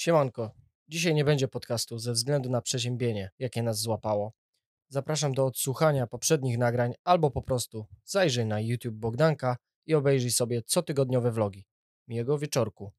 Siemanko, dzisiaj nie będzie podcastu ze względu na przeziębienie, jakie nas złapało. Zapraszam do odsłuchania poprzednich nagrań albo po prostu zajrzyj na YouTube Bogdanka i obejrzyj sobie cotygodniowe vlogi. Miłego wieczorku.